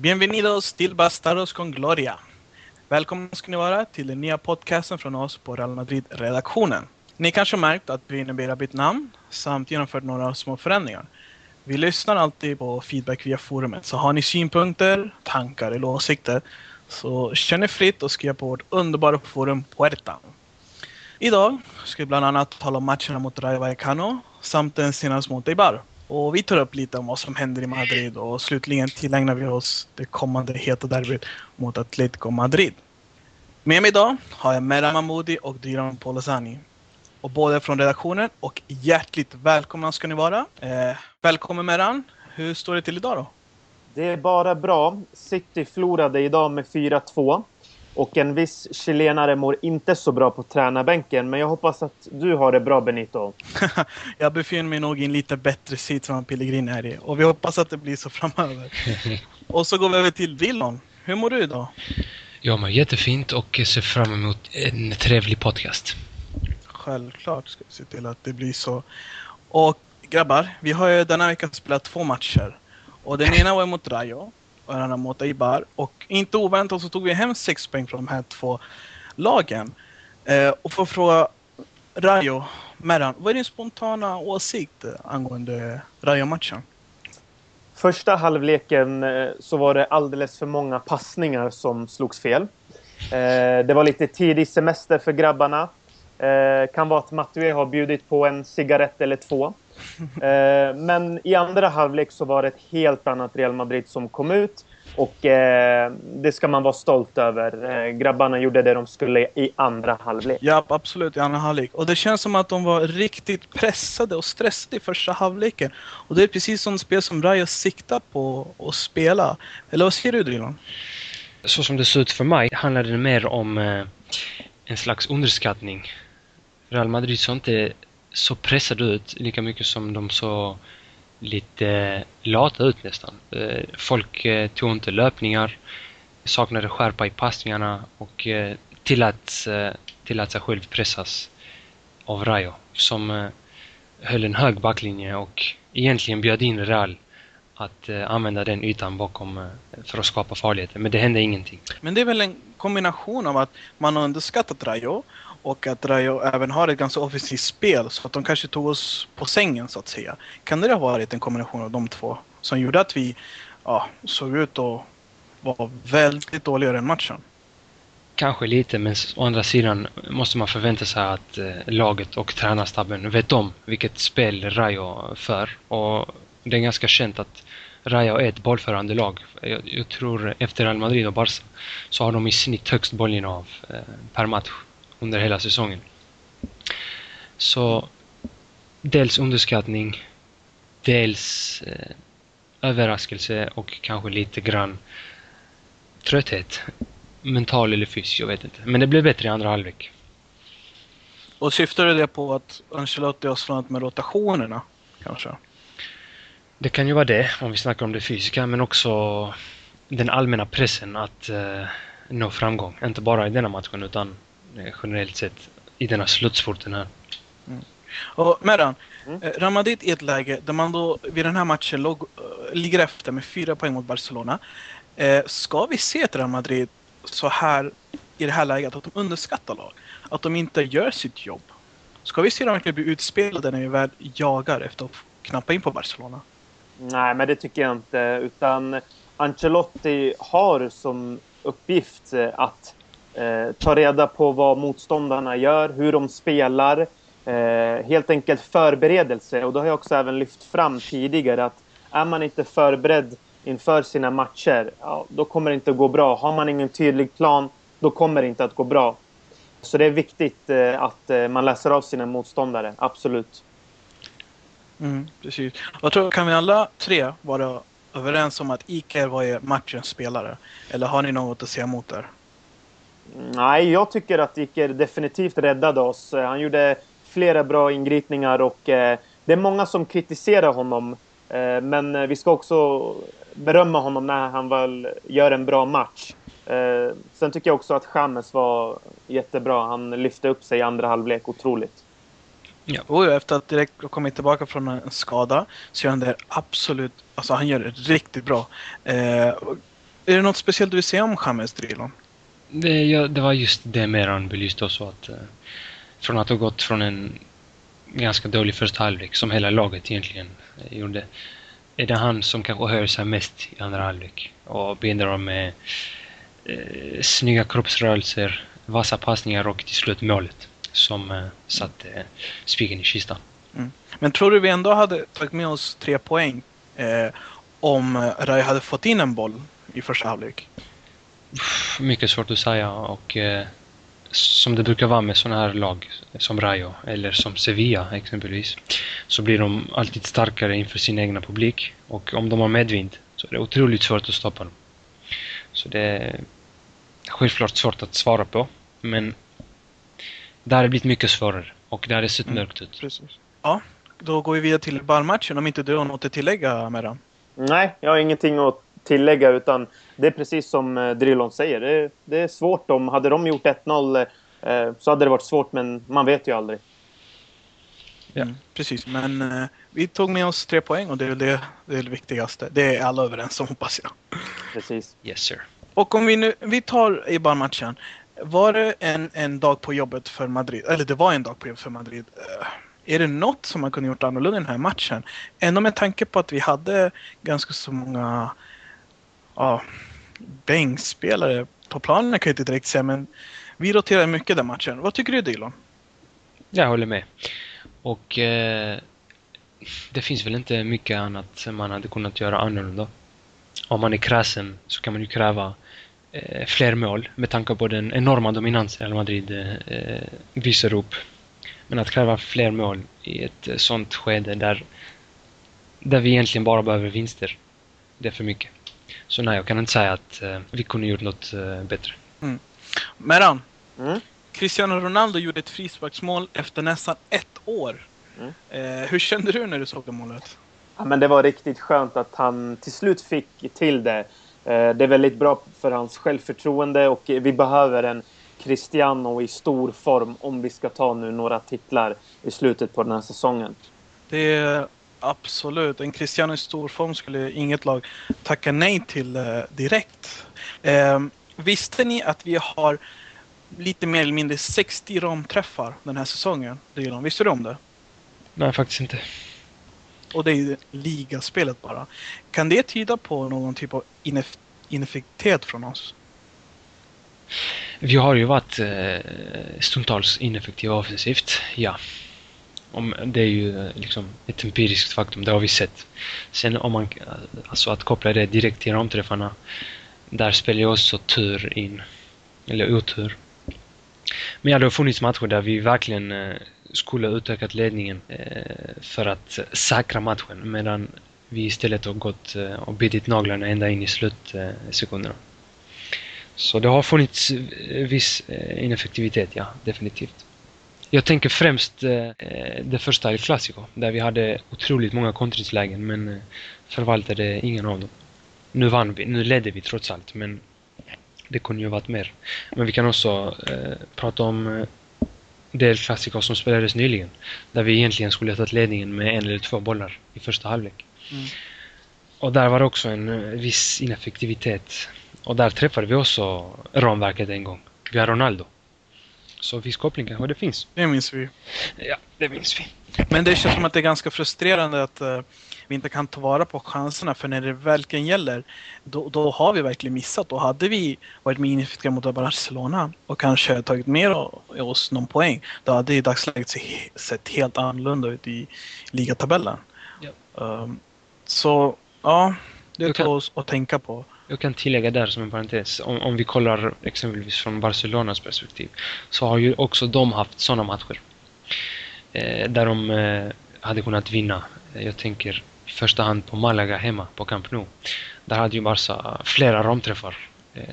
Bienvenidos till Bastardos con Gloria. Välkomna ska ni vara till den nya podcasten från oss på Real Madrid-redaktionen. Ni kanske har märkt att vi numera bytt namn samt genomfört några små förändringar. Vi lyssnar alltid på feedback via forumet, så har ni synpunkter, tankar eller åsikter så känn er fritt och skriv på vårt underbara forum Puerta. Idag ska vi bland annat tala om matcherna mot Rayo Vallecano samt den senaste mot Eibar. Och vi tar upp lite om vad som händer i Madrid och slutligen tillägnar vi oss det kommande heta derbyt mot Atletico Madrid. Med mig idag har jag Merah Mahmoudi och Diran Polosani. Och båda från redaktionen och hjärtligt välkomna ska ni vara. Eh, välkommen Meran. Hur står det till idag då? Det är bara bra. City förlorade idag med 4-2. Och en viss chilenare mår inte så bra på tränarbänken. Men jag hoppas att du har det bra Benito. jag befinner mig nog i en lite bättre sits än Pellegrin är i. Och vi hoppas att det blir så framöver. och så går vi över till Dillon. Hur mår du idag? Jag mår jättefint och ser fram emot en trevlig podcast. Självklart ska vi se till att det blir så. Och grabbar, vi har ju denna vecka spelat två matcher. Och den ena var mot Rayo och mot Eibar. Och inte oväntat så tog vi hem sex poäng från de här två lagen. Eh, och för att fråga Rayo, Meran, vad är din spontana åsikt eh, angående Rayo-matchen? Första halvleken eh, så var det alldeles för många passningar som slogs fel. Eh, det var lite tidig semester för grabbarna. Eh, kan vara att Matue har bjudit på en cigarett eller två. Eh, men i andra halvlek så var det ett helt annat Real Madrid som kom ut. Och eh, det ska man vara stolt över. Eh, grabbarna gjorde det de skulle i andra halvlek. Ja, absolut i andra halvlek. Och det känns som att de var riktigt pressade och stressade i första halvleken. Och det är precis som spel som Rayo siktar på att spela. Eller vad säger du Drilon? Så som det ser ut för mig handlar det mer om en slags underskattning. Real Madrid såg inte så pressade ut lika mycket som de såg lite lata ut nästan. Eh, folk eh, tog inte löpningar, saknade skärpa i passningarna och eh, tillät, tillät sig själv pressas av Rayo som höll en hög backlinje och egentligen bjöd in Real att använda den ytan bakom för att skapa farligheter. Men det hände ingenting. Men det är väl en kombination av att man har underskattat Rayo och att Rayo även har ett ganska offensivt spel så att de kanske tog oss på sängen så att säga. Kan det ha varit en kombination av de två som gjorde att vi ja, såg ut att vara väldigt dåliga i den matchen? Kanske lite, men å andra sidan måste man förvänta sig att eh, laget och tränarstaben vet om vilket spel Rayo för. Och det är ganska känt att Rayo är ett bollförande lag. Jag, jag tror efter Real Madrid och Barca så har de i snitt högst bollinnehav eh, per match under hela säsongen. Så dels underskattning, dels eh, överraskelse och kanske lite grann trötthet. Mental eller fysisk, jag vet inte. Men det blev bättre i andra halvlek. Och syftar det på att Ancelotti har slagit med rotationerna, kanske? Det kan ju vara det, om vi snackar om det fysiska, men också den allmänna pressen att eh, nå framgång. Inte bara i denna matchen, utan generellt sett i denna slutspurten här. Mm. Och Meran, mm. Eh, Ramadit i ett läge där man då vid den här matchen låg, äh, ligger efter med fyra poäng mot Barcelona. Äh, ska vi se ett Real Madrid så här i det här läget att de underskattar lag? Att de inte gör sitt jobb? Ska vi se dem verkligen bli utspelade när vi väl jagar efter att knappa in på Barcelona? Nej, men det tycker jag inte. Utan Ancelotti har som uppgift att Eh, ta reda på vad motståndarna gör, hur de spelar. Eh, helt enkelt förberedelse. Och då har jag också även lyft fram tidigare att är man inte förberedd inför sina matcher, ja, då kommer det inte att gå bra. Har man ingen tydlig plan, då kommer det inte att gå bra. Så det är viktigt eh, att eh, man läser av sina motståndare, absolut. Mm, precis. Jag tror, kan vi alla tre vara överens om att Iker var matchens spelare? Eller har ni något att säga emot där? Nej, jag tycker att Iker definitivt räddade oss. Eh, han gjorde flera bra ingripningar och eh, det är många som kritiserar honom. Eh, men eh, vi ska också berömma honom när han väl gör en bra match. Eh, sen tycker jag också att Chamez var jättebra. Han lyfte upp sig i andra halvlek otroligt. Ja, och efter att direkt ha kommit tillbaka från en skada så gör han det absolut, alltså han gör det riktigt bra. Eh, Är det något speciellt du vill säga om Chamez Drilon? Det, ja, det var just det Meran belyste också att eh, från att ha gått från en ganska dålig första halvlek, som hela laget egentligen eh, gjorde, är det han som kanske höjer sig mest i andra halvlek och bidrar med eh, snygga kroppsrörelser, vassa passningar och till slut målet som eh, satte eh, spiken i kistan. Mm. Men tror du vi ändå hade tagit med oss tre poäng eh, om Rai hade fått in en boll i första halvlek? Mycket svårt att säga och eh, som det brukar vara med sådana här lag som Rayo eller som Sevilla exempelvis så blir de alltid starkare inför sin egna publik och om de har medvind så är det otroligt svårt att stoppa dem. Så det är självklart svårt att svara på men det har blivit mycket svårare och det har sett Mm. mörkt ut. Precis. Ja, då går vi vidare till ballmatchen om inte du har något att tillägga Meran. Nej, jag har ingenting att tillägga utan det är precis som eh, Drillon säger. Det, är- det är svårt. Om, hade de gjort 1-0 eh, så hade det varit svårt men man vet ju aldrig. Ja. Mm, precis, men eh, vi tog med oss tre poäng och det är det, det, är det viktigaste. Det är alla överens om hoppas jag. Precis. Yes sir. Och om vi nu, vi tar i barnmatchen. Var det en, en dag på jobbet för Madrid, eller det var en dag på jobbet för Madrid. Eh, är det något som man kunde gjort annorlunda i den här matchen? Ändå med tanke på att vi hade ganska så många ja, bänkspelare på planen kan jag inte direkt säga, men vi roterade mycket den matchen. Vad tycker du Dylan? Jag håller med. Och eh, det finns väl inte mycket annat som man hade kunnat göra annorlunda. Om man är kräsen så kan man ju kräva eh, fler mål med tanke på den enorma dominans Real Madrid eh, visar upp. Men att kräva fler mål i ett eh, sånt skede där, där vi egentligen bara behöver vinster, det är för mycket. Så nej, jag kan inte säga att eh, vi kunde gjort något eh, bättre. Meran, Mm. Cristiano Ronaldo gjorde ett frisparksmål efter nästan ett år. Mm. Eh, hur kände du när du såg det målet? Ja, men det var riktigt skönt att han till slut fick till det. Eh, Det är väldigt bra för hans självförtroende och vi behöver en Cristiano i stor form om vi ska ta nu några titlar i slutet på den här säsongen. Det absolut. En Cristiano i stor form skulle inget lag tacka nej till eh, direkt. Eh, visste ni att vi har lite mer eller mindre 60 ramträffar den här säsongen? Dylan? Visste du om det? Nej, faktiskt inte. Och det är ju ligaspelet bara. Kan det tyda på någon typ av ineff- ineffektivitet från oss? Vi har ju varit eh, stundtals ineffektiva offensivt, ja. Om, det är ju eh, liksom ett empiriskt faktum, det har vi sett. Sen om man, eh, alltså att koppla det direkt till ramträffarna, där spelar ju också tur in. Eller otur. Men ja, det har funnits matcher där vi verkligen eh, skulle ha utökat ledningen för att säkra matchen, medan vi istället har gått och bitit naglarna ända in i slutsekunderna. Så det har funnits viss ineffektivitet, ja, definitivt. Jag tänker främst eh, eh, det första El Clasico, där vi hade otroligt många kontringslägen men eh, förvaltade ingen av dem. Nu vann vi, nu ledde vi trots allt, men det kunde ju varit mer. Men vi kan också eh, prata om eh, det El Clasico som spelades nyligen, där vi egentligen skulle ha tagit ledningen med en eller två bollar i första halvlek. Mm. Och där var det också en eh, viss ineffektivitet. Och där träffade vi också ramverket en gång. Via Ronaldo. Så viss koppling kanske det finns. Det minns vi. Ja, det minns vi. Men det känns som att det är ganska frustrerande att eh, vi inte kan ta vara på chanserna. För när det verkligen gäller, då, då har vi verkligen missat. Då hade vi varit med ineffektiva mot Barcelona och kanske tagit med oss någon poäng. Då hade det i dagsläget se, sett helt annorlunda ut i ligatabellen. Ja. Ehm, så ja, det är kan- något att tänka på. Jag kan tillägga där som en parentes. Om, om vi kollar exempelvis från Barcelonas perspektiv. Så har ju också de haft sådana matcher. Eh, där de eh, hade kunnat vinna. Jag tänker i första hand på Malaga hemma på Camp Nou. Där hade ju Barca flera ramträffar. Eh,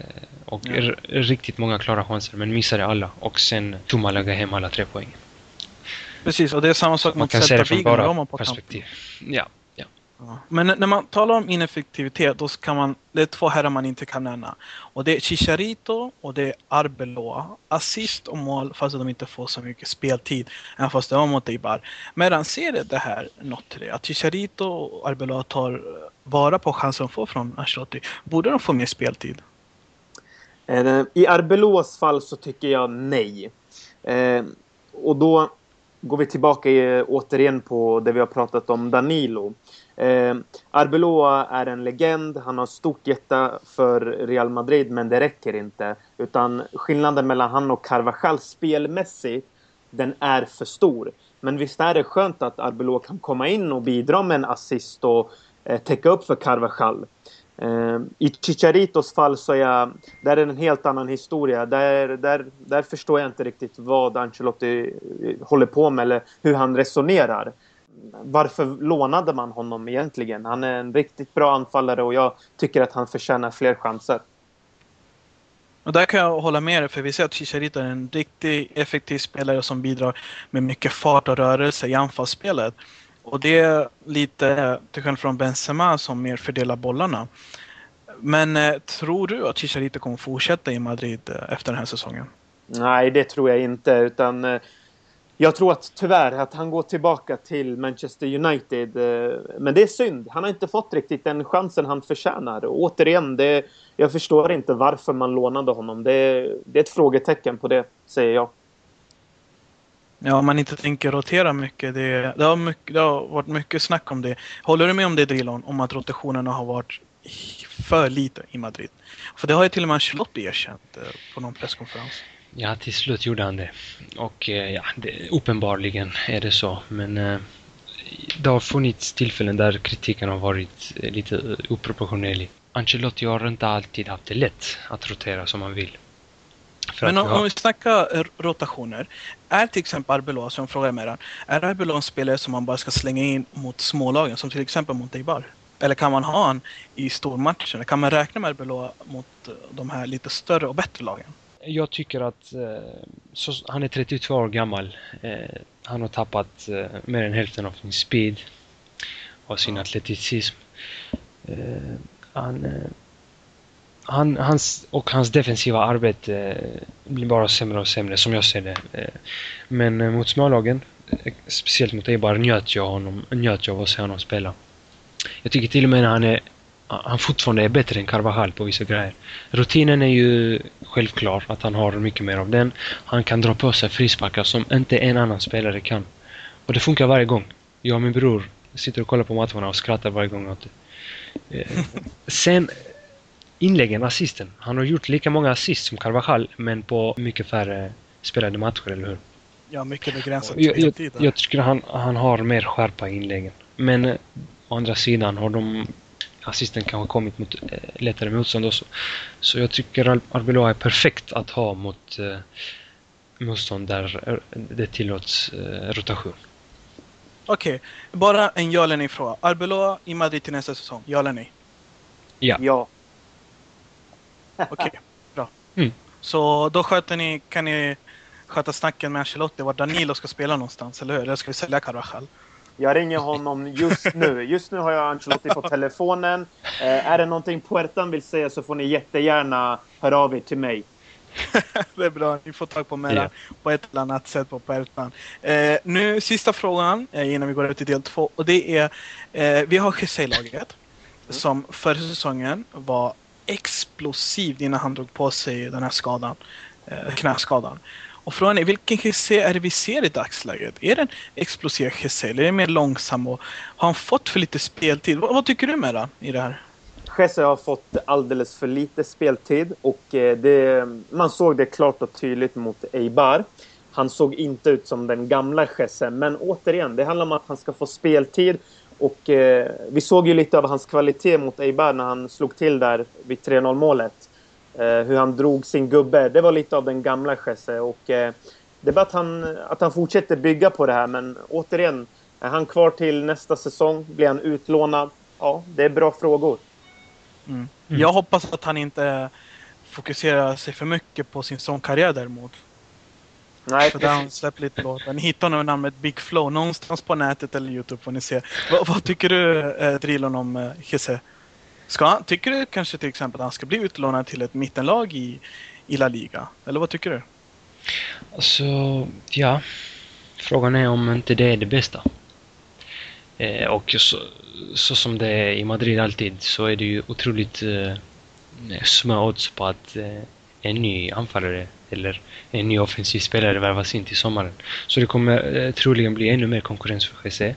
och Ja. riktigt många klara chanser men missade alla. Och sen tog Malaga hem alla tre poäng. Precis, och det är samma sak Man mot kan se det Celta från Vigo bara perspektiv. Ja, ja. Men när man talar om ineffektivitet, då kan man, det är två herrar man inte kan nämna. Och det är Chicharito och det är Arbeloa. Assist och mål fast de inte får så mycket speltid, även fast det var mot Eibar. Men ser det, det här något till det? Att Chicharito och Arbeloa tar vara på chansen de får från Ancelotti. Borde de få mer speltid? Eh, I Arbeloas fall så tycker jag nej. Eh, och då går vi tillbaka återigen på det vi har pratat om Danilo. Eh, Arbeloa är en legend. Han har stort hjärta för Real Madrid, men det räcker inte. Utan skillnaden mellan han och Carvajal spelmässigt, den är för stor. Men visst är det skönt att Arbeloa kan komma in och bidra med en assist och eh, täcka upp för Carvajal. Eh, I Chicharitos fall så är jag, där är det en helt annan historia. Där, där, där förstår jag inte riktigt vad Ancelotti eh, håller på med eller hur han resonerar varför lånade man honom egentligen? Han är en riktigt bra anfallare och jag tycker att han förtjänar fler chanser. Och där kan jag hålla med dig, för vi ser att Chicharito är en riktigt effektiv spelare som bidrar med mycket fart och rörelse i anfallsspelet. Och det är lite till skillnad från Benzema som mer fördelar bollarna. Men eh, tror du att Chicharito kommer fortsätta i Madrid eh, efter den här säsongen? Nej, det tror jag inte. Utan eh, jag tror att tyvärr att han går tillbaka till Manchester United. Eh, men det är synd. Han har inte fått riktigt den chansen han förtjänar. Och återigen, det, jag förstår inte varför man lånade honom. Det, det är ett frågetecken på det, säger jag. Ja, om man inte tänker rotera mycket. Det, det, har mycket. det har varit mycket snack om det. Håller du med om det Drilon? Om att rotationerna har varit för lite i Madrid? För det har ju till och med Ancelotti erkänt eh, på någon presskonferens. Ja, till slut gjorde han det. Och eh, ja, det, uppenbarligen är det så. Men eh, det har funnits tillfällen där kritiken har varit eh, lite oproportionerlig. Ancelotti har inte alltid haft det lätt att rotera som han vill. För Men om, har... om vi snackar rotationer. Är till exempel Arbeloa, som jag frågar med är Arbeloa en spelare som man bara ska slänga in mot smålagen, som till exempel mot Eibar? Eller kan man ha han i stormatcherna? Kan man räkna med Arbeloa mot de här lite större och bättre lagen? Jag tycker att eh, så, han är 32 år gammal. Eh, han har tappat eh, mer än hälften av sin speed och sin atleticism. Han, han, hans, och hans defensiva arbete blir bara sämre och sämre som jag ser det. men mot smålagen, speciellt mot Eibar, njöt jag, honom, njöt jag av att se honom spela. Jag tycker till och med när han är han fortfarande är bättre än Carvajal på vissa grejer. Rutinen är ju självklar, att han har mycket mer av den. Han kan dra på sig frisparkar som inte en annan spelare kan. Och det funkar varje gång. Jag och min bror sitter och kollar på matcherna och skrattar varje gång åt det. Eh, sen inläggen, assisten. Han har gjort lika många assist som Carvajal, men på mycket färre spelade matcher, eller hur? Ja, mycket begränsat jag, jag, jag tycker han, han har mer skärpa i inläggen. Men eh, å andra sidan har de assisten kanske kommit mot eh, lättare motstånd också. Så jag tycker Arbeloa är perfekt att ha mot eh, motstånd där det tillåts eh, rotation. Okej, okay. bara en ja eller nej fråga. Arbeloa i Madrid till nästa säsong, ja eller nej? Ja. Ja. Okej, okay, bra. Mm. Så då sköter ni, kan ni sköta snacken med Ancelotti var Danilo ska spela någonstans, eller hur? Eller ska vi sälja Carvajal? Jag ringer honom just nu. Just nu har jag Ancelotti på telefonen. Eh, är det någonting Puertan vill säga så får ni jättegärna höra av er till mig. det är bra, ni får tag på mig yeah. på ett eller annat sätt på Puertan. Eh, nu sista frågan eh, innan vi går över till del två. Och det är, eh, vi har Jesse-laget mm. som förra säsongen var explosiv innan han drog på sig den här skadan, eh, knäskadan. Och frågan är vilken Jesse är det vi ser i dagsläget? Är det en explosiv Jesse eller är det mer långsam och har han fått för lite speltid? Vad, vad tycker du med det, i det här? Jesse har fått alldeles för lite speltid och eh, det, man såg det klart och tydligt mot Eibar. Han såg inte ut som den gamla Jesse, men återigen, det handlar om att han ska få speltid och eh, vi såg ju lite av hans kvalitet mot Eibar när han slog till där vid 3-0 målet. Eh, hur han drog sin gubbe. Det var lite av den gamla Jesse. Och, eh, det är bara att han, att han fortsätter bygga på det här. Men återigen, är han kvar till nästa säsong? Blir han utlånad? Ja, det är bra frågor. Mm. Mm. Jag hoppas att han inte fokuserar sig för mycket på sin sångkarriär däremot. Nej, Så där han släppt lite låtar. Ni hittar nog namnet Big Flow någonstans på nätet eller Youtube får ni se. Vad, vad tycker du eh, Drilon om eh, Jesse? Ska tycker du kanske till exempel att han ska bli utlånad till ett mittenlag i, i La Liga? Eller vad tycker du? Alltså, ja. Frågan är om inte det är det bästa. Eh, och så, så som det är i Madrid alltid så är det ju otroligt eh, små odds på att eh, en ny anfallare eller en ny offensiv spelare värvas in till sommaren. Så det kommer eh, troligen bli ännu mer konkurrens för Jesse.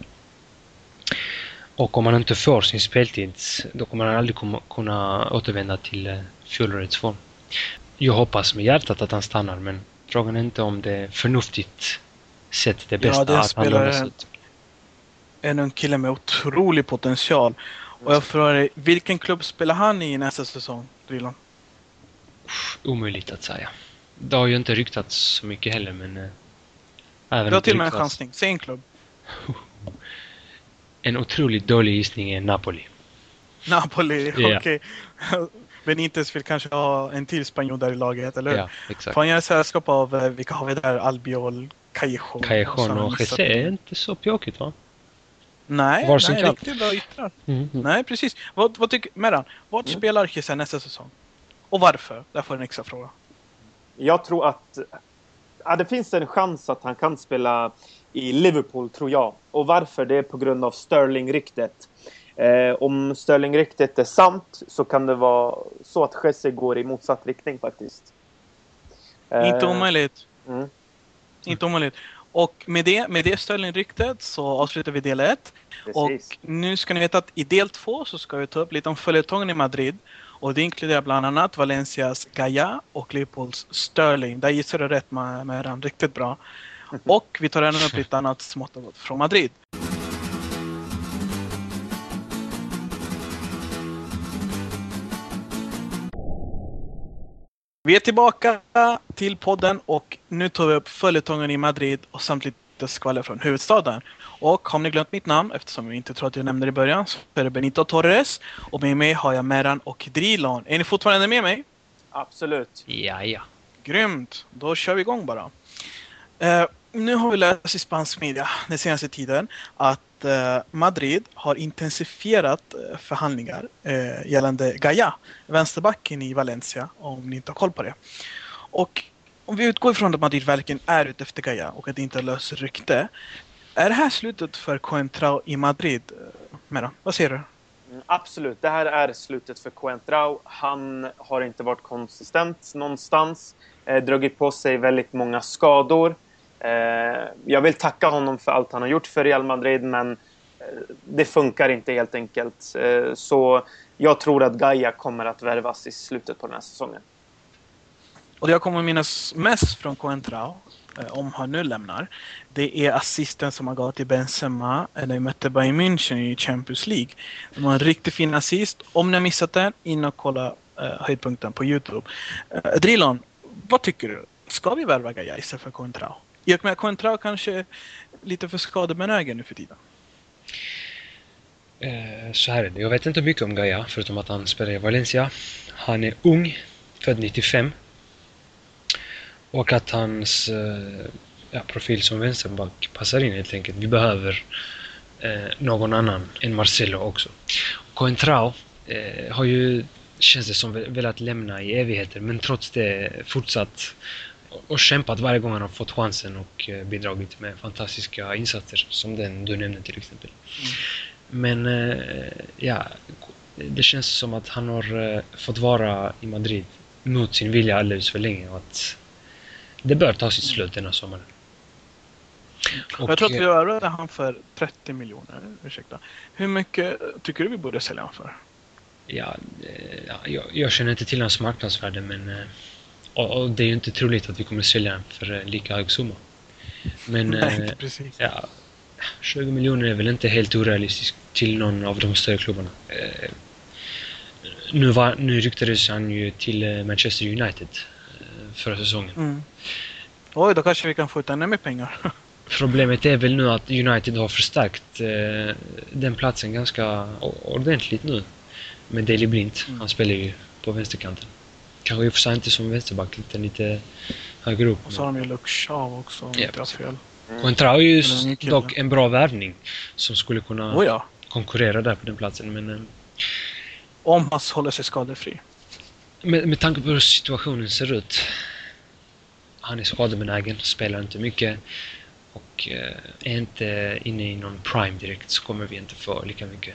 Och om han inte får sin speltid, då kommer han aldrig kunna återvända till eh, fjolårets form. Jag hoppas med hjärtat att han stannar, men frågan är inte om det är förnuftigt sett det bästa det att han lånas ut. En ung kille med otrolig potential. Och jag frågar dig, vilken klubb spelar han i nästa säsong, Drilon? Omöjligt att säga. Det har ju inte ryktats så mycket heller, men... även Du har till och med en chansning. Säg en klubb. En otroligt dålig gissning är Napoli. Napoli, Ja. okej. Benitez vill kanske ha en till spanjor där i laget, eller hur? Ja, exakt. Får han göra sällskap av, eh, vilka har vi där? Albiol, Callejon. Callejon och missat- Jesse är inte så pjåkigt va? Nej, nej riktigt bra yttrar. Mm. Nej, precis. Vad, vad tycker Meran, vart Mm. spelar Jesse nästa säsong? Och varför? Där får du en extra fråga. Jag tror att ja, det finns en chans att han kan spela i Liverpool, tror jag. Och varför? Det är på grund av Sterling-ryktet. Eh, om Sterling-ryktet är sant så kan det vara så att Jesse går i motsatt riktning faktiskt. Eh, Inte omöjligt. mm. Inte omöjligt. Och med det, med det Sterling-ryktet så avslutar vi del 1. Och nu ska ni veta att i del 2 så ska vi ta upp lite om följetongen i Madrid. Och det inkluderar bland annat Valencias Gaia och Liverpools Sterling. Där gissar du rätt med, med den riktigt bra. Och vi tar även upp lite annat smått och gott från Madrid. Vi är tillbaka till podden och nu tar vi upp följetongen i Madrid och samt lite skvaller från huvudstaden. Och har ni glömt mitt namn, eftersom jag inte tror att jag nämnde det i början, så är det Benito Torres. Och med mig har jag Meran och Drilon. Är ni fortfarande med mig? Absolut. Ja, ja. Grymt! Då kör vi igång bara. Eh, nu har vi läst i spansk media den senaste tiden att eh, Madrid har intensifierat eh, förhandlingar eh, gällande Gaia, vänsterbacken i Valencia, om ni inte har koll på det. Och om vi utgår ifrån att Madrid verkligen är ute efter Gaia och att det inte är löst rykte. Är det här slutet för Coentrao i Madrid? Eh, vad säger du? Mm, absolut, det här är slutet för Coentrao. Han har inte varit konsistent någonstans. Eh, dragit på sig väldigt många skador. Eh, jag vill tacka honom för allt han har gjort för Real Madrid, men eh, det funkar inte helt enkelt. Eh, så jag tror att Gaia kommer att värvas i slutet på den här säsongen. Och det jag kommer minnas mest från Coentrao, om han nu lämnar, det är assisten som han gav till Benzema när vi mötte Bayern München i Champions League. Det var en riktigt fin assist. Om ni har missat den, in och kolla höjdpunkten på Youtube. Drilon, vad tycker du? Ska vi värva Gaia istället för Coentrao? Jag menar, Coentrao kanske lite för skadebenägen nu för tiden. Eh, så här är det. Jag vet inte mycket om Gaia, förutom att han spelar i Valencia. Han är ung, född 95. Och att hans eh, ja, profil som vänsterback passar in helt enkelt. Vi behöver eh, någon annan än Marcelo också. Coentrao eh, har ju, känns det som, velat lämna i evigheter men trots det fortsatt och kämpat varje gång han har fått chansen och eh, bidragit med fantastiska insatser som den du nämnde till exempel. Men eh, ja, det känns som att han har eh, fått vara i Madrid mot sin vilja alldeles för länge och att det bör ta sitt slut denna sommaren. jag tror att vi värvade han för 30 miljoner. Ursäkta. Hur mycket tycker du vi borde sälja honom för? Ja, ja, jag, jag känner inte till hans marknadsvärde men och, och det är ju inte troligt att vi kommer sälja den för eh, lika hög summa. Men Nej, eh, precis. ja, 20 miljoner är väl inte helt orealistiskt till någon av de större klubbarna. Eh, nu, var, nu ryktades han ju till Manchester United förra säsongen. Mm. Oj, då kanske vi kan få ut ännu mer pengar. Problemet är väl nu att United har förstärkt eh, den platsen ganska ordentligt nu. Med Daley Blind. Mm. Han spelar ju på vänsterkanten. Kanske i och för sig inte som vänsterback, utan lite högre upp. Och så har de ju Luke Shaw också om Ja, inte jag har fel. Ju Eller en ny kille. dock en bra värvning som skulle kunna Oh ja. konkurrera där på den platsen. Men eh, Om han håller sig skadefri. med, med tanke på hur situationen ser ut. Han är skadebenägen, spelar inte mycket. Och eh, är inte inne i någon prime direkt så kommer vi inte få lika mycket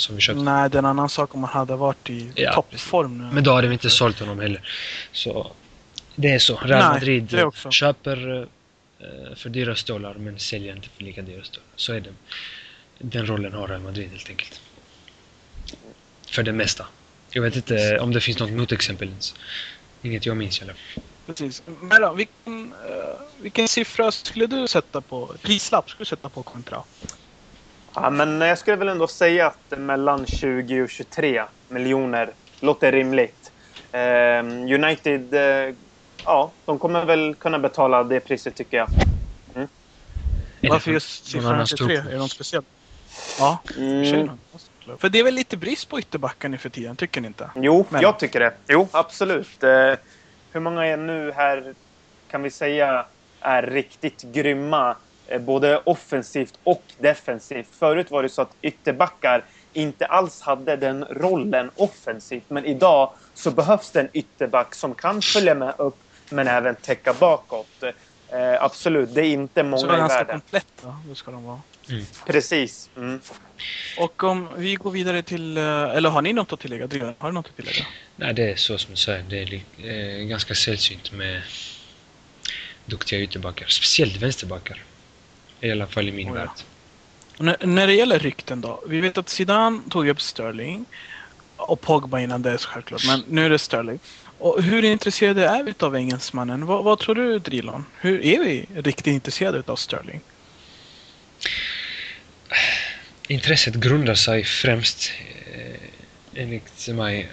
som vi köpte. Nej, det är en annan sak om han hade varit i Ja, toppform nu. Men då hade vi inte sålt honom heller. Så det är så. Real Nej, Madrid också. köper eh, för dyra stålar men säljer inte för lika dyra stålar. Så är det. Den rollen har Real Madrid helt enkelt. För det mesta. Jag vet inte om det finns något motexempel ens. Inget jag minns i alla fall. Precis. Men då, vilken, eh, vilken siffra skulle du sätta på, prislapp skulle du sätta på Contra? Ja, men jag skulle väl ändå säga att mellan 20 och 23 miljoner låter rimligt. Eh, United, eh, ja, de kommer väl kunna betala det priset tycker jag. Det Varför för- just siffran annan 23? storklubb? Är det något speciellt? Ja, Mm. För det är väl lite brist på ytterbackar nu för tiden, tycker ni inte? Jo, Men- jag tycker det. Jo, absolut. Eh, hur många är nu här kan vi säga är riktigt grymma både offensivt och defensivt? Förut var det så att ytterbackar inte alls hade den rollen offensivt. Men idag så behövs det en ytterback som kan följa med upp men även täcka bakåt. Eh, absolut, det är inte Så många de är i ganska världen. kompletta, det ska de vara. Precis. Mm. Och om vi går vidare till, eh, eller har ni något att tillägga? Har du något att tillägga? Nej, det är så som du säger. Det är eh, ganska sällsynt med duktiga ytterbackar. Speciellt vänsterbackar. I alla fall i min Oh ja. värld. Och När, när det gäller rykten då. Vi vet att Zidane tog upp Sterling. Och Pogba innan det självklart. Men nu är det Sterling. Och hur intresserade är vi av engelsmannen? Vad, vad tror du Drilon? Hur är vi riktigt intresserade av Sterling? Intresset grundar sig främst, eh, enligt mig,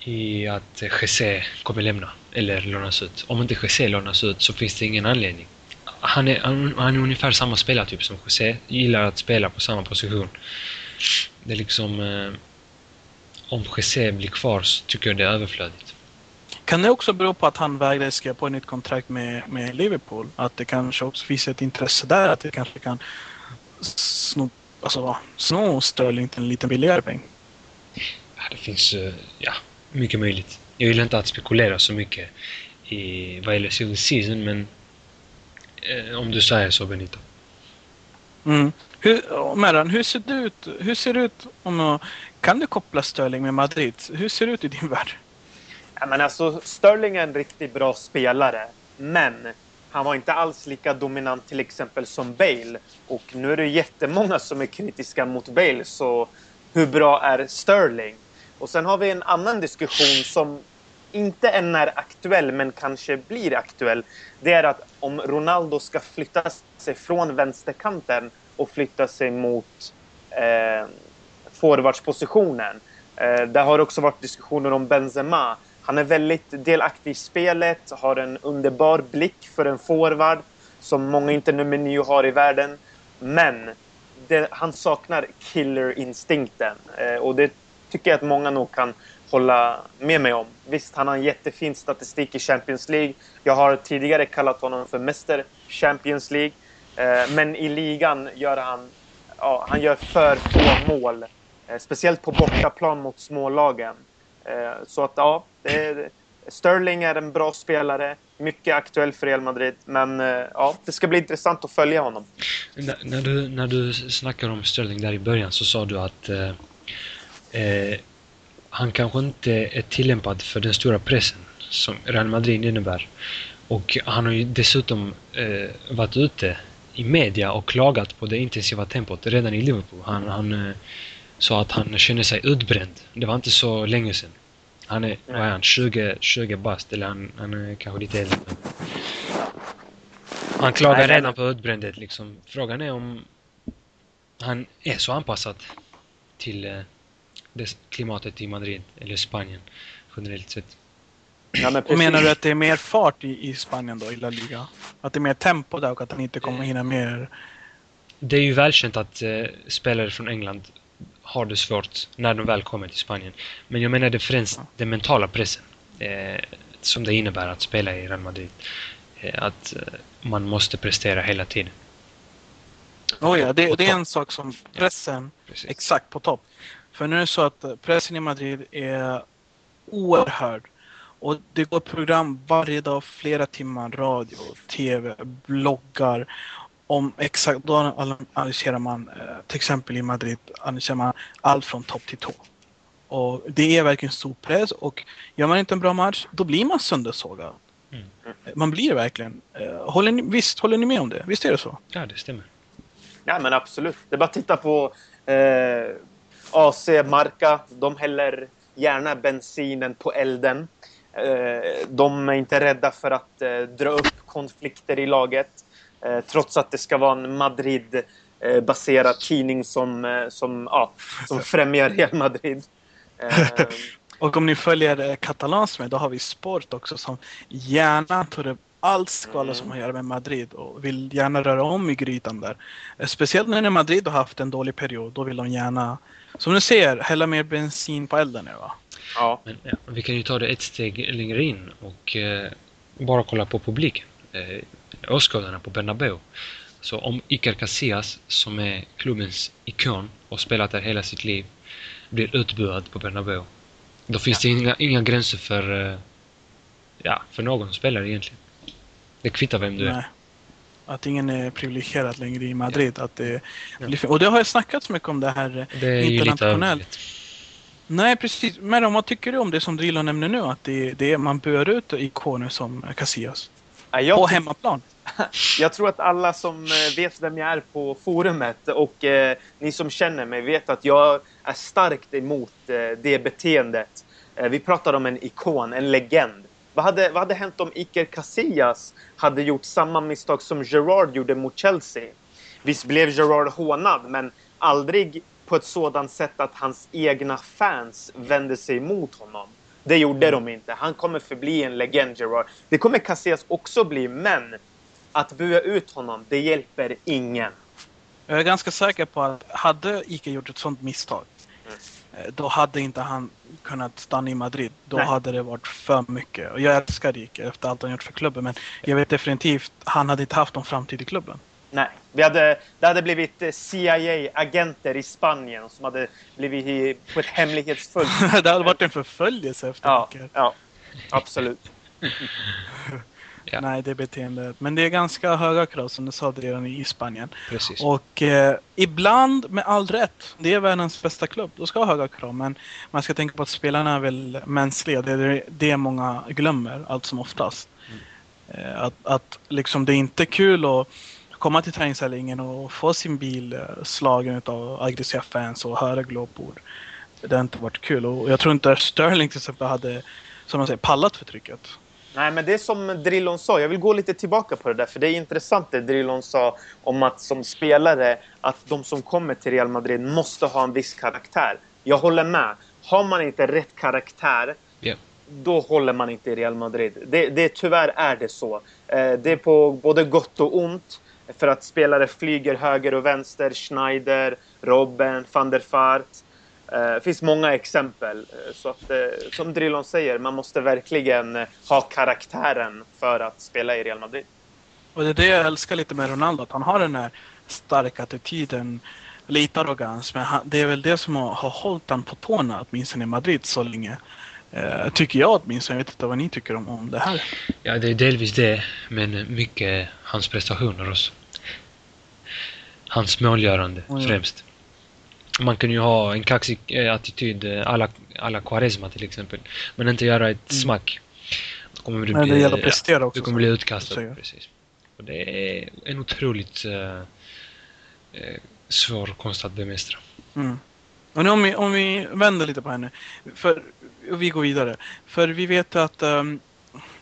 i att Jesse kommer lämna eller lånas ut. Om inte Jesse lånas ut så finns det ingen anledning. Han är, han, han är ungefär samma spelartyp som Jesse, gillar att spela på samma position. Det är liksom... Eh, om Jesse blir kvar så tycker jag det är överflödigt. Kan det också bero på att han vägrade skriva på ett nytt kontrakt med, med Liverpool? Att det kanske också finns ett intresse där att det kanske kan sno, alltså, sno Sterling till en lite billigare peng? Ja, det finns, eh, ja, mycket möjligt. Jag gillar inte att spekulera så mycket i vad gäller silly season, men om du säger så Benito. Mm. Hur, Merran, hur ser det ut? Hur ser det ut om Kan du koppla Sterling med Madrid? Hur ser det ut i din värld? Ja, men alltså, Sterling är en riktigt bra spelare, men han var inte alls lika dominant till exempel som Bale. Och nu är det jättemånga som är kritiska mot Bale, så hur bra är Sterling? Och sen har vi en annan diskussion som inte än är aktuell, men kanske blir aktuell. Det är att om Ronaldo ska flytta sig från vänsterkanten och flytta sig mot eh, forwardspositionen. Eh, där har det också varit diskussioner om Benzema. Han är väldigt delaktig i spelet, har en underbar blick för en forward som många inte nummer nio har i världen. Men det, han saknar killerinstinkten eh, och det tycker jag att många nog kan hålla med mig om. Visst, han har en jättefin statistik i Champions League. Jag har tidigare kallat honom för Mäster Champions League. Eh, men i ligan gör han, ja, han gör för få mål. Eh, speciellt på bortaplan mot smålagen. Eh, så att ja, det är, Sterling är en bra spelare. Mycket aktuell för Real Madrid. Men eh, ja, det ska bli intressant att följa honom. N- när, du, när du snackade om Sterling där i början så sa du att eh, eh, han kanske inte är tillämpad för den stora pressen som Real Madrid innebär. Och han har ju dessutom eh, varit ute i media och klagat på det intensiva tempot redan i Liverpool. Han, han eh, sa att han känner sig utbränd. Det var inte så länge sedan. Han är, vad är han, 20, 20 bast eller han, han är kanske lite äldre. Han klagar redan på utbrändhet liksom. Frågan är om han är så anpassad till eh, det klimatet i Madrid eller Spanien generellt sett. Ja, men menar du att det är mer fart i, i Spanien då, i La Liga? Att det är mer tempo där och att han inte kommer hinna mer... Det är ju välkänt att eh, spelare från England har det svårt när de väl kommer till Spanien. Men jag menar det främst den mentala pressen. Eh, som det innebär att spela i Real Madrid. Eh, att eh, man måste prestera hela tiden. Oh ja, det, det är en sak som pressen Precis. exakt på topp. För nu är det så att eh, pressen i Madrid är oerhörd. Och det går program varje dag, flera timmar, radio, tv, bloggar. Om exakt, då analyserar man, eh, till exempel i Madrid, analyserar man allt från topp till tå. Och det är verkligen stor press och gör man inte en bra match, då blir man söndersågad. Mm. Man blir det verkligen. Eh, Håller ni, visst, håller ni med om det? Visst är det så? Ja, det stämmer. Ja, men absolut. Det är bara att titta på eh, AC Marca. De häller gärna bensinen på elden. Eh, de är inte rädda för att eh, dra upp konflikter i laget. Eh, trots att det ska vara en Madrid-baserad tidning som, som, ja, som främjar Real Madrid. Och om ni följer Catalans med, då har vi Sport också som gärna tar upp allt skvaller Mm. som har att göra med Madrid och vill gärna röra om i grytan där. Eh, Speciellt när Madrid har haft en dålig period, då vill de gärna, som du ser, hälla mer bensin på elden nu va? ja. Men ja, vi kan ju ta det ett steg längre in och eh, bara kolla på publiken. Eh, åskådarna på Bernabéu. Så om Iker Casillas, som är klubbens ikon och spelat där hela sitt liv, blir utbuad på Bernabéu. Då finns det inga, inga gränser för, eh, ja, för någon som spelar egentligen. Det kvittar vem du är. Nej. Att ingen är privilegierad längre i Madrid. Att det fin- Och det har ju snackats mycket om det här. Det är ju lite Internationellt. Nej precis, men vad tycker du om det som Drillo nämner nu? Att det, det är, man bör ut ikoner som Casillas. Ja, jag På hemmaplan. Jag tror att alla som eh, vet vem jag är på forumet och eh, ni som känner mig vet att jag är starkt emot eh, det beteendet. Eh, vi pratar om en ikon, en legend. Vad hade, vad hade hänt om Iker Casillas hade gjort samma misstag som Gerard gjorde mot Chelsea? Visst blev Gerard hånad, men aldrig på ett sådant sätt att hans egna fans vände sig emot honom. Det gjorde de inte. Han kommer förbli en legend, Gerard. Det kommer Casillas också bli, men att bua ut honom, det hjälper ingen. Jag är ganska säker på att hade Ike gjort ett sånt misstag eh, då hade inte han kunnat stanna i Madrid. Då Nej. hade det varit för mycket. Och jag älskar Ike efter allt han gjort för klubben men jag vet definitivt han hade inte haft någon framtid i klubben. Nej, vi hade, det hade blivit eh, CIA-agenter i Spanien som hade blivit i, på ett hemlighetsfullt... det hade varit en förföljelse efter Ja, ja, absolut. Ja. Nej, det beteendet. Men det är ganska höga krav som du sa redan i Spanien. Precis. Och eh, ibland med all rätt. Det är världens bästa klubb. De ska ha höga krav. Men man ska tänka på att spelarna är väl mänskliga. Det är det många glömmer allt som oftast. Eh, att, att liksom det är inte kul att komma till träningsanläggningen och få sin bil eh, slagen av aggressiva fans och höra glåpord. Det har inte varit kul. Och jag tror inte Sterling till exempel hade, som man säger, pallat för trycket. Nej, men det är som Drillon sa. Jag vill gå lite tillbaka på det där. För det är intressant det Drillon sa om att som spelare, att de som kommer till Real Madrid måste ha en viss karaktär. Jag håller med. Har man inte rätt karaktär, Ja. då håller man inte i Real Madrid. Det, det, tyvärr är det så. Eh, det är på både gott och ont. För att spelare flyger höger och vänster. Schneider, Robben, van der Vaart. Eh, Det finns många exempel. Eh, Så att, eh, som Drillon säger, man måste verkligen ha karaktären för att spela i Real Madrid. Och det är det jag älskar lite med Ronaldo, att han har den här starka attityden, lite arrogans, men han, det är väl det som har, har hållit han på tårna, åtminstone i Madrid så länge. Eh, tycker jag åtminstone, jag vet inte vad ni tycker om, om det här. Ja, det är delvis det, men mycket hans prestationer också. Hans målgörande Oh, ja. främst. Man kan ju ha en kaxig eh, attityd eh, alla, alla Quaresma till exempel, men inte göra ett Mm. smack. Då kommer du det bli, att prestera också. du kommer bli utkastad. Precis. Och det är en otroligt eh, svår konst att bemästra. Mm. Och nu om vi, om vi vänder lite på henne, för och vi går vidare. För vi vet att um,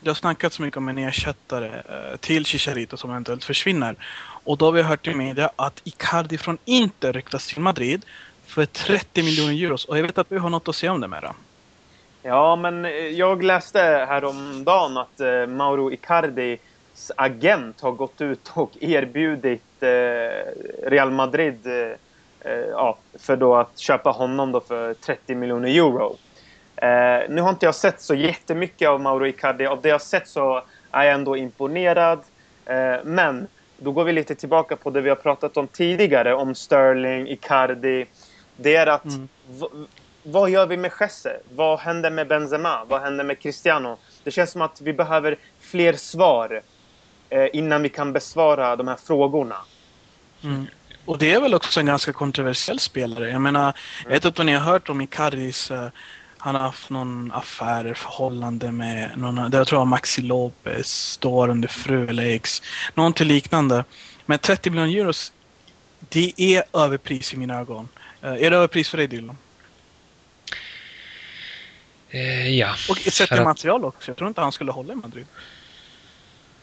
det har snackats så mycket om en ersättare eh, till Chicharito som eventuellt försvinner. Och då har vi hört i media att Icardi från Inter ryktas till Madrid för 30 miljoner euro. Och jag vet att du har något att säga om det Mera. Ja, men eh, jag läste häromdagen att eh, Mauro Icardis agent har gått ut och erbjudit eh, Real Madrid eh, eh, ja, för då att köpa honom då för 30 miljoner euro. Eh, nu har inte jag sett så jättemycket av Mauro Icardi. Av det jag sett så är jag ändå imponerad. Eh, men då går vi lite tillbaka på det vi har pratat om tidigare om Sterling, Icardi. Det är att Mm. vad gör vi med Jesse? Vad händer med Benzema? Vad händer med Cristiano? Det känns som att vi behöver fler svar eh, innan vi kan besvara de här frågorna. Mm. Och det är väl också en ganska kontroversiell spelare. Jag menar, jag vet inte om ni har hört om Icardis, eh, han har haft någon affär, förhållande med någon, jag tror jag Maxi Lopez, står under ex, någonting liknande. Men 30 miljoner euros, det är överpris i mina ögon. Eh, är det överpris för dig Dylan? Eh, ja. Och sett till material också. Jag tror inte han skulle hålla i Madrid.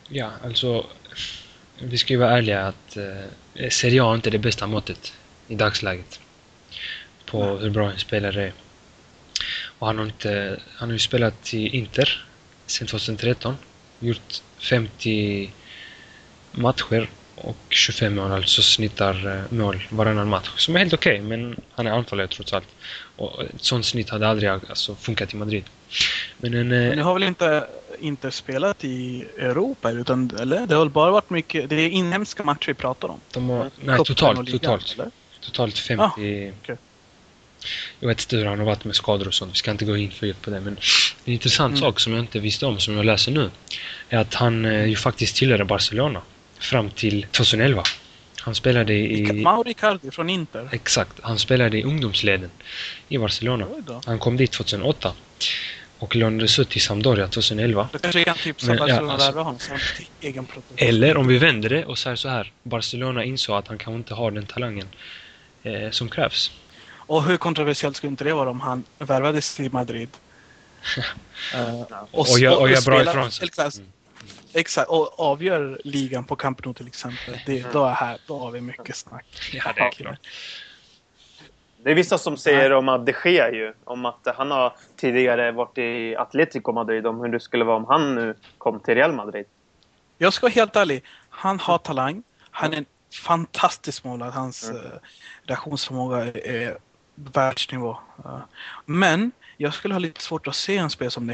Ja, alltså... Vi ska ju vara ärliga att eh, Serie A är inte det bästa måttet i dagsläget. På Nej. hur bra en spelare är. Och han har, inte, han har ju spelat i Inter sedan 2013. Gjort 50 matcher och 25 mål, alltså snittar eh, mål varannan match. Som är helt okej, men han är anfallare trots allt. Och ett sånt snitt hade aldrig alltså, funkat i Madrid. Men en... eh, Men ni har väl inte, inte spelat i Europa? Utan, eller? Det har bara varit mycket, det är inhemska matcher vi pratar om. har, nej, totalt, totalt. eller? Totalt 50... okej. Jag vet inte hur han har varit med skador och sånt. Vi ska inte gå in för djupt på det. Men en intressant Mm. sak som jag inte visste om, som jag läser nu, är att han eh, ju faktiskt tillhörde Barcelona fram till 2011. Han spelade i... Mauro Icardi från Inter. Exakt. Han spelade i ungdomsleden i Barcelona. Han kom dit 2008 och lånades ut till Sampdoria 2011. Då kanske kan tipsa Men, ja, Barcelona alltså- värva honom som egen. Eller om vi vänder det och säger så här. Barcelona insåg att han kanske inte har den talangen eh, som krävs. Och hur kontroversiellt skulle inte det vara om han värvades till Madrid? Eh, Och gör- och gör bra ifrån sig. Exakt, Mm. exakt, och avgör ligan på Camp Nou till exempel. Det, då, är här, då har vi mycket snack. Ja, det är klart. Det är vissa som säger om att det sker ju. Om att han har tidigare varit i Atletico Madrid. Om hur det skulle vara om han nu kom till Real Madrid. Jag ska vara helt ärlig. Han har talang. Han är en fantastisk målare. Hans Mm. eh, reaktionsförmåga är världsnivå. Eh, men jag skulle ha lite svårt att se en spelare som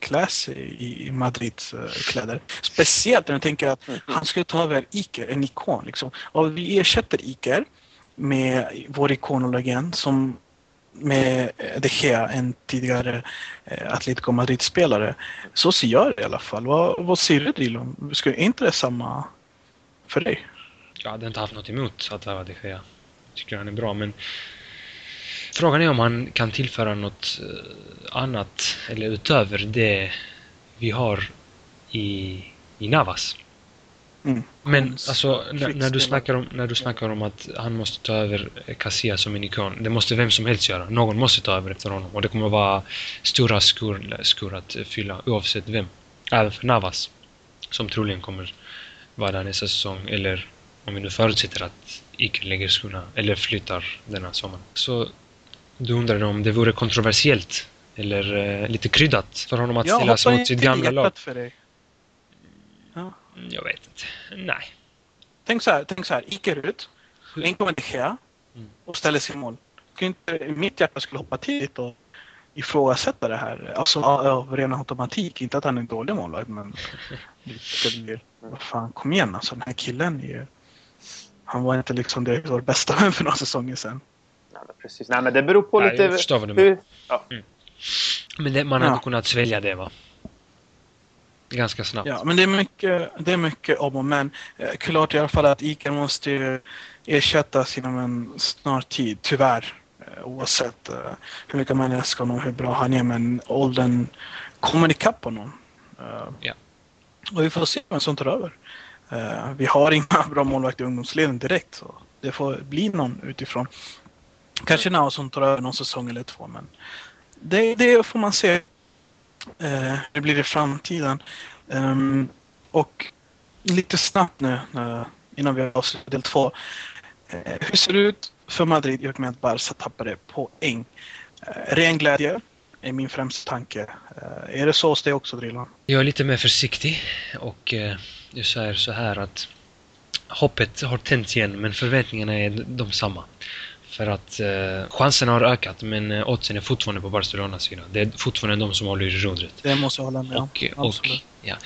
klä sig i, Madrids eh, kläder. Speciellt när jag tänker att han skulle ta över Iker, en ikon. Liksom. Och vi ersätter Iker med vår ikon och legend som med eh, De Gea, en tidigare Atletico Madrid-spelare. Så ser jag det i alla fall. Vad, vad säger du Drilon? Skulle inte det samma för dig? Jag hade inte haft något emot att värva de Gea. Tycker han är bra, men frågan är om han kan tillföra något eh, annat eller utöver det vi har i, i Navas. Mm. Men alltså, när, när, du snackar om, när du snackar om att han måste ta över Casillas som en ikon. Det måste vem som helst göra. Någon måste ta över efter honom. Och det kommer vara stora skor, skor att fylla oavsett vem. Även för Navas. Som troligen kommer vara där nästa säsong. Eller om vi nu förutsätter att Iker lägger skorna. Eller flyttar denna sommar. Så du undrar om det vore kontroversiellt. Eller eh, lite kryddat för honom att Jag ställa sig mot sitt gamla lag. hjärtat för dig. Ja. Mm, Jag vet inte. Nej. Tänk så här, tänk så här. Iker ut, in kommer De Gea och ställer sig i mål. Inte, mitt hjärta skulle hoppa till lite och ifrågasätta det här. Alltså av ren automatik. Inte att han är en dålig målvakt men lite vad fan, kom igen alltså. Den här killen är ju... Han var inte liksom det vår bästa vän för några säsonger sedan. Nej, precis. Nej, men det beror på Nej, lite... jag förstår vad du menar. ja. Men det, man Ja. hade kunnat svälja det va? Ganska snabbt. Ja, men det är mycket, det är mycket om och men. Eh, Klart i alla fall att Iker måste ju ersättas inom en snar tid, tyvärr. Eh, Oavsett eh, hur mycket man älskar honom och hur bra han är, men åldern kommer ikapp honom. Eh, Ja. Och vi får se vem som tar över. Eh, Vi har inga bra målvakter i ungdomsleden direkt, så det får bli någon utifrån. Kanske Nao som tar över någon säsong eller två, men det, det får man se eh, hur blir i framtiden. Um, och lite snabbt nu innan vi avslutar del två. Eh, hur ser det ut för Madrid i och med att Barca tappade poäng? Eh, ren glädje är min främsta tanke. Eh, är det så hos dig också Drillan? Jag är lite mer försiktig och eh, jag säger så här att hoppet har tänts igen men förväntningarna är de samma. För att eh, chanserna har ökat men eh, oddsen är fortfarande på Barcelonas sida. Det är fortfarande de som håller i rodret. Det måste jag hålla med om. Och, och, Absolut. ja,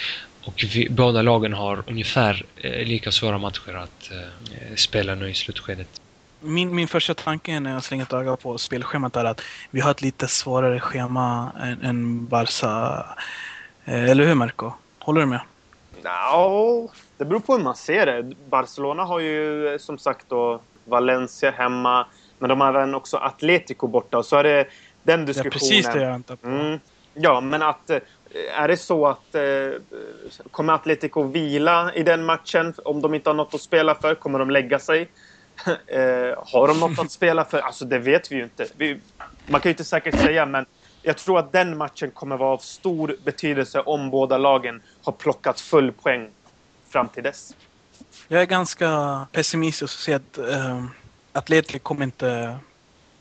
och vi, båda lagen har ungefär eh, lika svåra matcher att eh, spela nu i slutskedet. Min, min första tanke när jag slänger ett öga på spelschemat är att vi har ett lite svårare schema än, än Barca. Eh, eller hur Marco? Håller du med? No, det beror på hur man ser det. Barcelona har ju som sagt då Valencia hemma. Men de har även också Atletico borta. Och så är det den diskussionen. precis det jag väntar på. Mm. Ja, men att... eh, Är det så att... Eh, kommer Atletico vila i den matchen? Om de inte har något att spela för, kommer de lägga sig? eh, har de något att spela för? Alltså, det vet vi ju inte. Vi, man kan ju inte säkert säga, men jag tror att den matchen kommer vara av stor betydelse om båda lagen har plockat full poäng fram till dess. Jag är ganska pessimistisk och säger att eh, Atletico kommer inte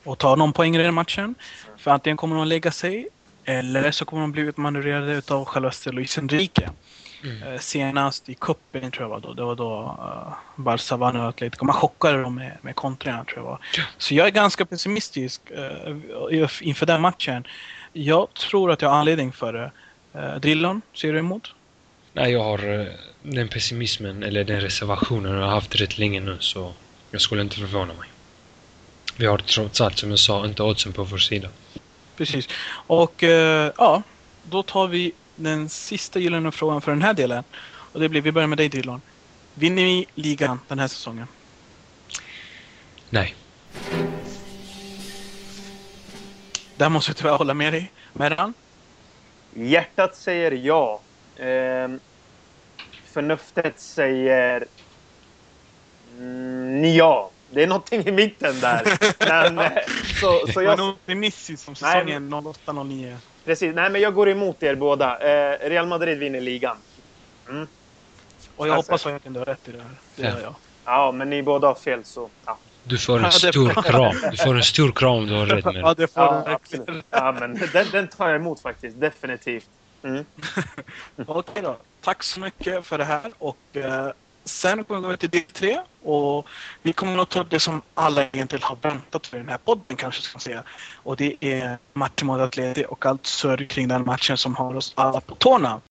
att ta någon poäng i den matchen. För antingen kommer de att lägga sig eller så kommer de bli utmanövrerade av självaste Luis Enrique. Mm. Eh, senast i cupen tror jag var då. Det var då uh, Barca vann över Atletico. Man chockade dem med, med kontringar tror jag var. Så jag är ganska pessimistisk eh, inför den matchen. Jag tror att jag har anledning för det. Uh, Drillon, ser du emot? Nej, jag har eh, den pessimismen, eller den reservationen, jag har haft rätt länge nu så jag skulle inte förvåna mig. Vi har trots allt, som jag sa, inte oddsen på vår sida. Precis. Och eh, ja, då tar vi den sista gyllene frågan för den här delen. Och det blir, vi börjar med dig Drillon. Vinner vi ligan den här säsongen? Nej. Där måste jag tyvärr hålla med dig. Merran? Hjärtat säger ja. Ehm, förnuftet säger mm, ja. Det är någonting i mitten där. Men, eh, så, så Jag nog optimistisk som Nej, säsongen 08-09. precis, nej, men jag går emot er båda. Eh, Real Madrid vinner ligan. Mm. Och jag Alltså- hoppas verkligen du har rätt i det här. Det Ja. gör jag. Ja, men ni båda har fel så... Ja, Du får en stor kram. Du får en stor kram om du har rätt med Ja, det. får ja du absolut. Ja, men den, den tar jag emot faktiskt. Definitivt. Mm. Okej då. Tack så mycket för det här. Och eh, sen kommer vi gå till del tre. Och vi kommer att ta upp det som alla egentligen har väntat för i den här podden kanske ska man säga. Och det är matchen mot Atleti och allt surr kring den matchen som har oss alla på tårna.